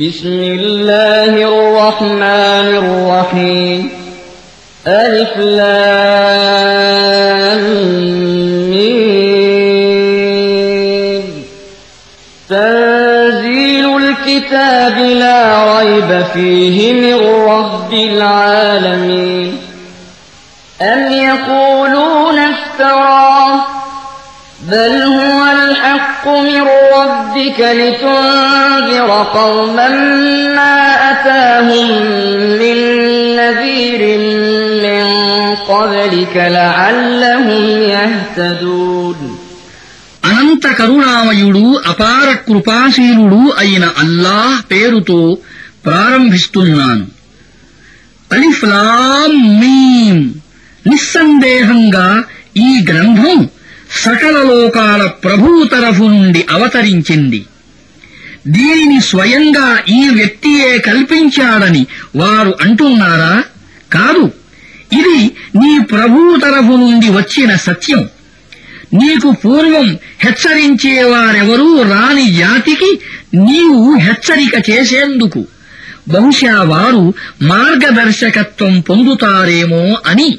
بسم الله الرحمن الرحيم ألف تنزيل الكتاب لا ريب فيه من رب العالمين أم يقولون افتراه بل هو الحق من ربك لتنذر قوما ما أتاهم من نذير من قبلك لعلهم يهتدون అనంత కరుణామయుడు అపార కృపాశీలుడు అయిన అల్లాహ్ పేరుతో ప్రారంభిస్తున్నాను అలిఫ్లాం మీం నిస్సందేహంగా ఈ గ్రంథం సకల లోకాల ప్రభువు తరఫు నుండి అవతరించింది. దీనిని స్వయంగా ఈ వ్యక్తియే కల్పించాడని వారు అంటున్నారా? కాదు. ఇది నీ ప్రభువు తరఫు నుండి వచ్చిన సత్యం. నీకు పూర్వం హెచ్చరించేవారెవరూ రాని జాతికి నీవు హెచ్చరిక చేసేందుకు. బహుశా వారు మార్గదర్శకత్వం పొందుతారేమో అని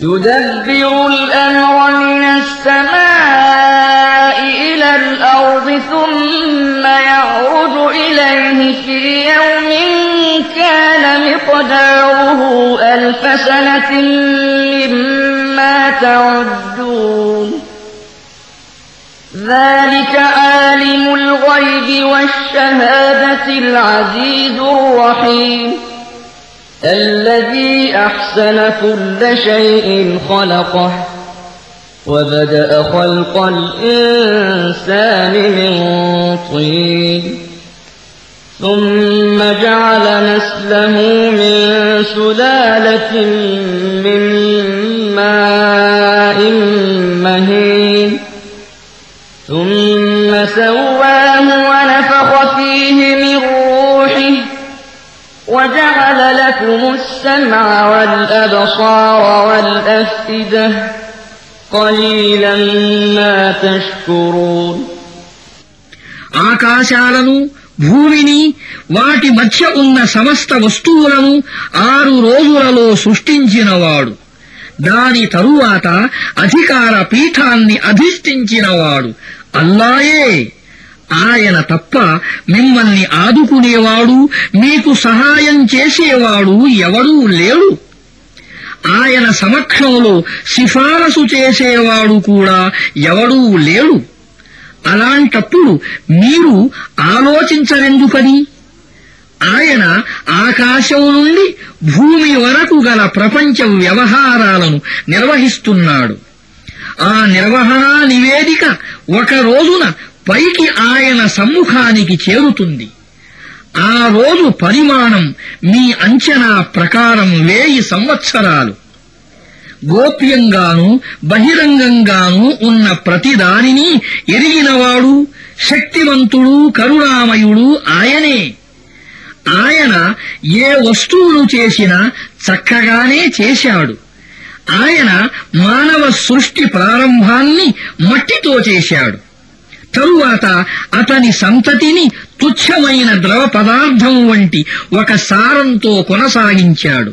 يدبر الأمر من السماء إلى الأرض ثم يعرج إليه في يوم كان مقداره ألف سنة مما تعدون. ذلك عالم الغيب والشهادة العزيز الرحيم. الذي أحسن كل شيء خلقه وبدأ خلق الإنسان من طين ثم جعل نسله من سلالة من لكم السمع والأبصار والأفئدة قليلا ما تشكرون ఆకాశాలను భూమిని వాటి మధ్య ఉన్న సమస్త వస్తువులను ఆరు రోజులలో సృష్టించినవాడు దాని తరువాత అధికార పీఠాన్ని అధిష్ఠించినవాడు అల్లాయే ఆయన తప్ప మిమ్మల్ని ఆదుకునేవాడు మీకు సహాయం చేసేవాడు ఎవడూ లేడు. ఆయన సమక్షంలో సిఫారసు చేసేవాడు కూడా ఎవడూ లేడు. అలాంటప్పుడు మీరు ఆలోచించరెందుకని ఆయన ఆకాశం నుండి భూమి వరకు గల ప్రపంచ వ్యవహారాలను నిర్వహిస్తున్నాడు. ఆ నిర్వహణా నివేదిక ఒక రోజున పైకి ఆయన సమ్ముఖానికి చేరుతుంది. ఆ రోజు పరిమాణం మీ అంచనా ప్రకారం వేయి సంవత్సరాలు. గోప్యంగాను బహిరంగంగాను ఉన్న ప్రతిదానిని ఎరిగినవాడు శక్తివంతుడు కరుణామయుడు ఆయనే. ఆయన ఏ వస్తువును చేసినా చక్కగానే చేశాడు. ఆయన మానవ సృష్టి ప్రారంభాన్ని మట్టితో చేశాడు. తరువాత అతని సంతతిని తుచ్చమైన ద్రవ పదార్థం వంటి ఒక సారంతో కొనసాగించాడు.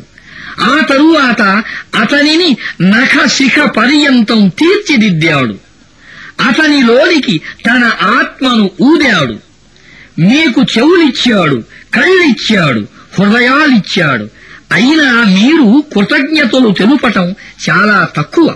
ఆ తరువాత అతనిని నఖ శిఖ పర్యంతం తీర్చిదిద్దాడు. అతనిలోనికి తన ఆత్మను ఊదాడు. మీకు చెవులిచ్చాడు కళ్ళిచ్చాడు హృదయాలిచ్చాడు. అయినా మీరు కృతజ్ఞతలు తెలుపటం చాలా తక్కువ.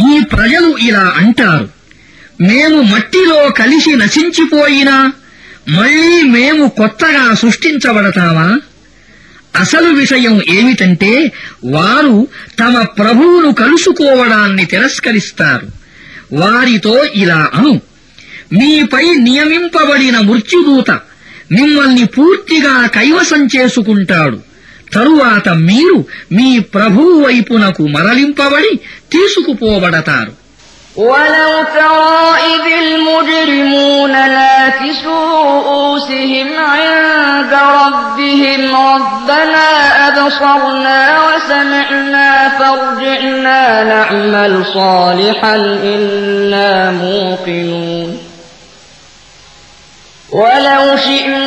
ఈ ప్రజలు ఇలా అంటారు. మేము మట్టిలో కలిసి నశించిపోయినా మళ్ళీ మేము కొత్తగా సృష్టించబడతామా? అసలు విషయం ఏమిటంటే వారు తమ ప్రభువును కలుసుకోవడాన్ని తిరస్కరిస్తారు. వారితో ఇలా అను. మీపై నియమింపబడిన మృత్యుదూత మిమ్మల్ని పూర్తిగా కైవసం చేసుకుంటాడు. తరువాత మీరు మీ ప్రభువు వైపునకు మరలింపబడి తీసుకుపోబడతారు ولو ترى إذ المجرمون ناكسوا رؤوسهم عند ربهم ربنا أبصرنا وسمعنا فارجعنا نعمل صالحا إنا موقنون ولو شئنا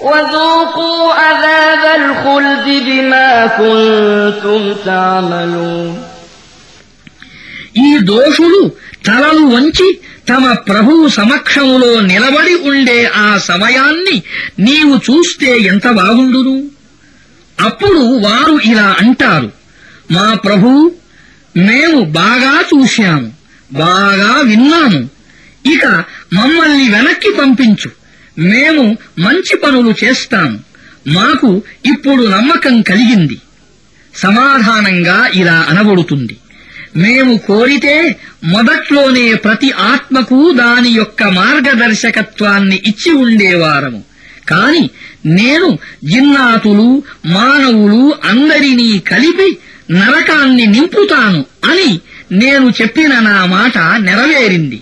وذوقوا عذاب الخلد بما كنتم تعملون ఈ దోషులు తలలు వంచి తమ ప్రభువు సమక్షములో నిలబడి ఉండే ఆ సమయాన్ని నీవు చూస్తే ఎంత బాగుండును అప్పుడు వారు ఇలా అంటారు మా ప్రభు మేము బాగా చూశాము బాగా విన్నాము ఇక మమ్మల్ని వెనక్కి పంపించు మేము మంచి పనులు చేస్తాము మాకు ఇప్పుడు నమ్మకం కలిగింది. సమాధానంగా ఇలా అనబడుతుంది. మేము కోరితే మొదట్లోనే ప్రతి ఆత్మకు దాని యొక్క మార్గదర్శకత్వాన్ని ఇచ్చి ఉండేవారము. కాని నేను జిన్నాతులు మానవులు అందరినీ కలిపి నరకాన్ని నింపుతాను అని నేను చెప్పిన నా మాట నెరవేరింది.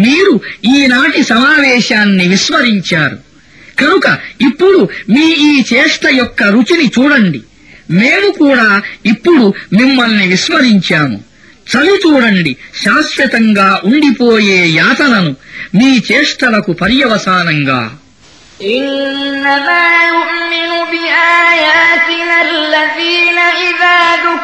మీరు ఈనాటి సమావేశాన్ని విస్మరించారు కనుక ఇప్పుడు మీ ఈ చేష్ట యొక్క రుచిని చూడండి మేము కూడా ఇప్పుడు మిమ్మల్ని విస్మరించాము చవి చూడండి శాశ్వతంగా ఉండిపోయే యాతనను మీ చేష్టలకు పర్యవసానంగా إنما يؤمن بآياتنا الذين إذا ذكروا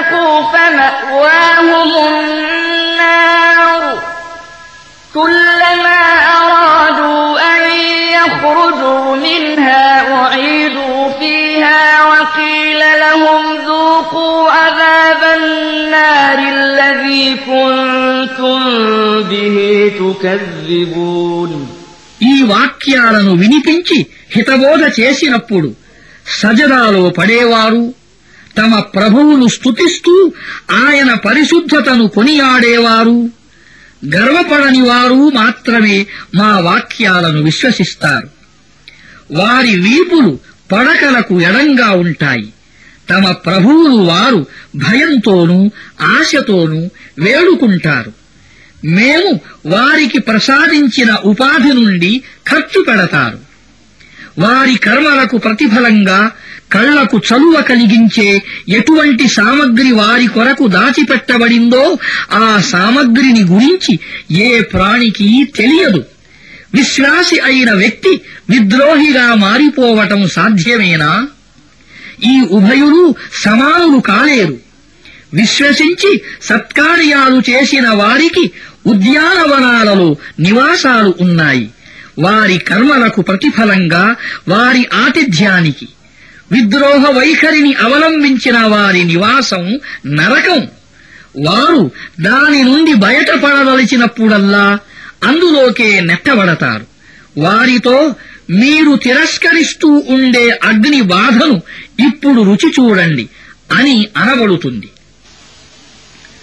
فسقوا فمأواهم النار كلما أرادوا أن يخرجوا منها أعيدوا فيها وقيل لهم ذوقوا عذاب النار الذي كنتم به تكذبون ఈ వాక్యాలను వినిపించి హితబోధ చేసినప్పుడు సజదాలో పడేవారు తమ ప్రభువును స్తుతిస్తూ ఆయన పరిశుద్ధతను కొనియాడేవారు. గర్వపడని వారు మాత్రమే మా వాక్యాలను విశ్వసిస్తారు. వారి వీపులు పడకలకు ఎడంగా ఉంటాయి. తమ ప్రభువులు వారు భయంతోనూ ఆశతోనూ వేడుకుంటారు. మేము వారికి ప్రసాదించిన ఉపాధి నుండి ఖర్చు పెడతారు. వారి కర్మలకు ప్రతిఫలంగా కళ్ళకు చలువ కలిగించే ఎటువంటి సామగ్రి వారి కొరకు దాచిపెట్టబడిందో ఆ సామగ్రిని గురించి ఏ ప్రాణికి తెలియదు. విశ్వాసి అయిన వ్యక్తి విద్రోహిగా మారిపోవటం సాధ్యమేనా? ఈ ఉభయులు సమానులు కాలేరు. విశ్వసించి సత్కార్యాలు చేసిన వారికి ఉద్యానవనాలలో నివాసాలు ఉన్నాయి. వారి కర్మలకు ప్రతిఫలంగా వారి ఆతిథ్యానికి. విద్రోహ వైఖరిని అవలంబించిన వారి నివాసం నరకం. వారు దాని నుండి బయటపడదలిచినప్పుడల్లా అందులోకే నెట్టబడతారు. వారితో మీరు తిరస్కరిస్తూ ఉండే అగ్ని బాధను ఇప్పుడు రుచి చూడండి అని అనబడుతుంది.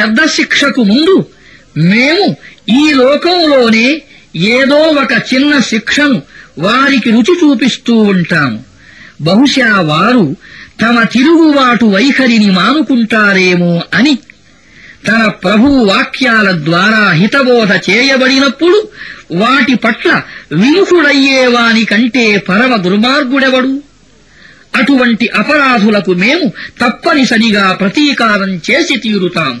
పెద్ద శిక్షకు ముందు మేము ఈ లోకంలోనే ఏదో ఒక చిన్న శిక్షను వారికి రుచి చూపిస్తూ ఉంటాము. బహుశా వారు తమ తిరుగుబాటు వైఖరిని మానుకుంటారేమో అని తన ప్రభువు వాక్యాల ద్వారా హితబోధ చేయబడినప్పుడు వాటి పట్ల విముఖుడయ్యేవాని కంటే పరమ దుర్మార్గుడెవడు? అటువంటి అపరాధులకు మేము తప్పనిసరిగా ప్రతీకారం చేసి తీరుతాము.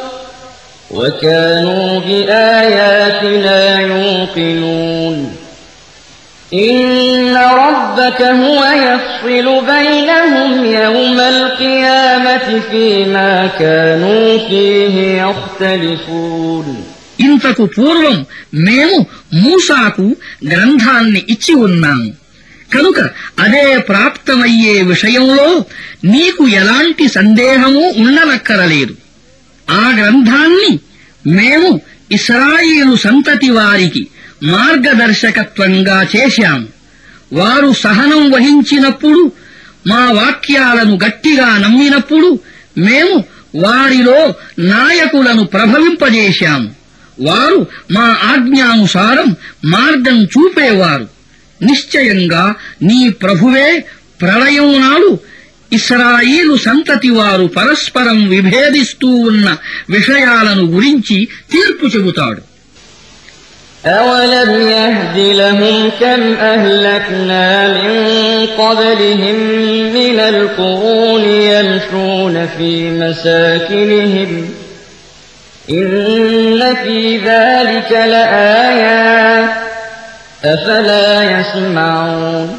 وكانوا بآياتنا يوقنون إن ربك هو يفصل بينهم يوم القيامة فيما كانوا فيه يختلفون ఇంతకు పూర్వం మేము మూసాకు గ్రంథాన్ని ఇచ్చి ఉన్నాము కనుక అదే ప్రాప్తమయ్యే విషయంలో నీకు ఎలాంటి సందేహమూ ఉండనక్కరలేదు ఆ గ్రంథాన్ని మేము ఇస్రాయిలు సంతతి వారికి మార్గదర్శకత్వంగా చేశాము. వారు సహనం వహించినప్పుడు మా వాక్యాలను గట్టిగా నమ్మినప్పుడు మేము వారిలో నాయకులను ప్రభవింపజేశాము. వారు మా ఆజ్ఞానుసారం మార్గం చూపేవారు. నిశ్చయంగా నీ ప్రభువే ప్రళయం నాడు ఇస్రాయిలు సంతతి వారు పరస్పరం విభేదిస్తూ ఉన్న విషయాలను గురించి తీర్పు చెబుతాడు أولم يهد لهم كم أهلكنا من قبلهم من القرون يمشون في مساكنهم إن في ذلك لآيات أفلا يسمعون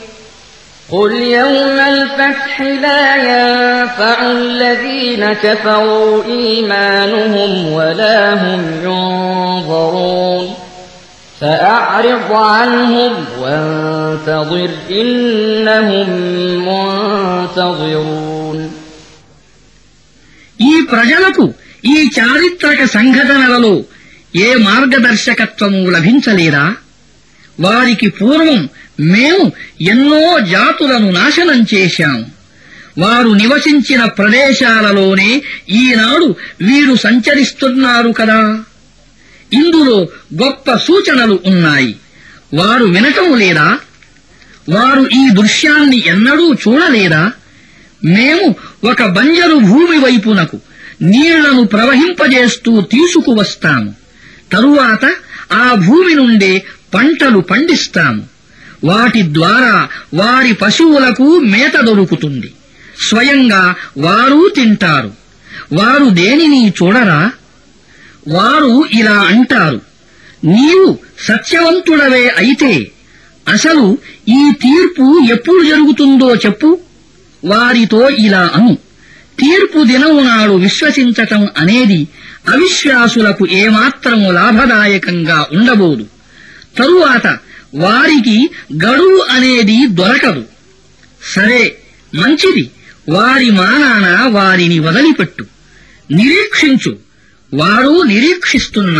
قل يوم الفتح لا ينفع الذين كفروا إيمانهم ولا هم ينظرون فأعرض عنهم وانتظر إنهم منتظرون ఈ ప్రజలకు ఈ చారిత్రక సంఘటనలలో ఏ మార్గదర్శకత్వము లభించలేదా వారికి పూర్వం మేము ఎన్నో జాతులను నాశనం చేశాము వారు నివసించిన ప్రదేశాలలోనే ఈనాడు వీరు సంచరిస్తున్నారు కదా. ఇందులో గొప్ప సూచనలు ఉన్నాయి. వారు వినటం లేదా? వారు ఈ దృశ్యాన్ని ఎన్నడూ చూడలేదా? మేము ఒక బంజరు భూమి వైపునకు నీళ్ళను ప్రవహింపజేస్తూ తీసుకువస్తాము. తరువాత ఆ భూమి నుండే పంటలు పండిస్తాము. వాటి ద్వారా వారి పశువులకు మేత దొరుకుతుంది. స్వయంగా వారు తింటారు. వారు దేనిని చూడరా? వారు ఇలా అంటారు. నీవు సత్యవంతుడవే అయితే అసలు ఈ తీర్పు ఎప్పుడు జరుగుతుందో చెప్పు. వారితో ఇలా అను. తీర్పు దినము నాడు విశ్వసించటం అనేది అవిశ్వాసులకు ఏమాత్రం లాభదాయకంగా ఉండబోదు. తరువాత వారికి గడువు అనేది దొరకదు. సరే మంచిది. వారి మానాన వారిని వదిలిపెట్టు. నిరీక్షించు. వారు నిరీక్షిస్తున్నారు.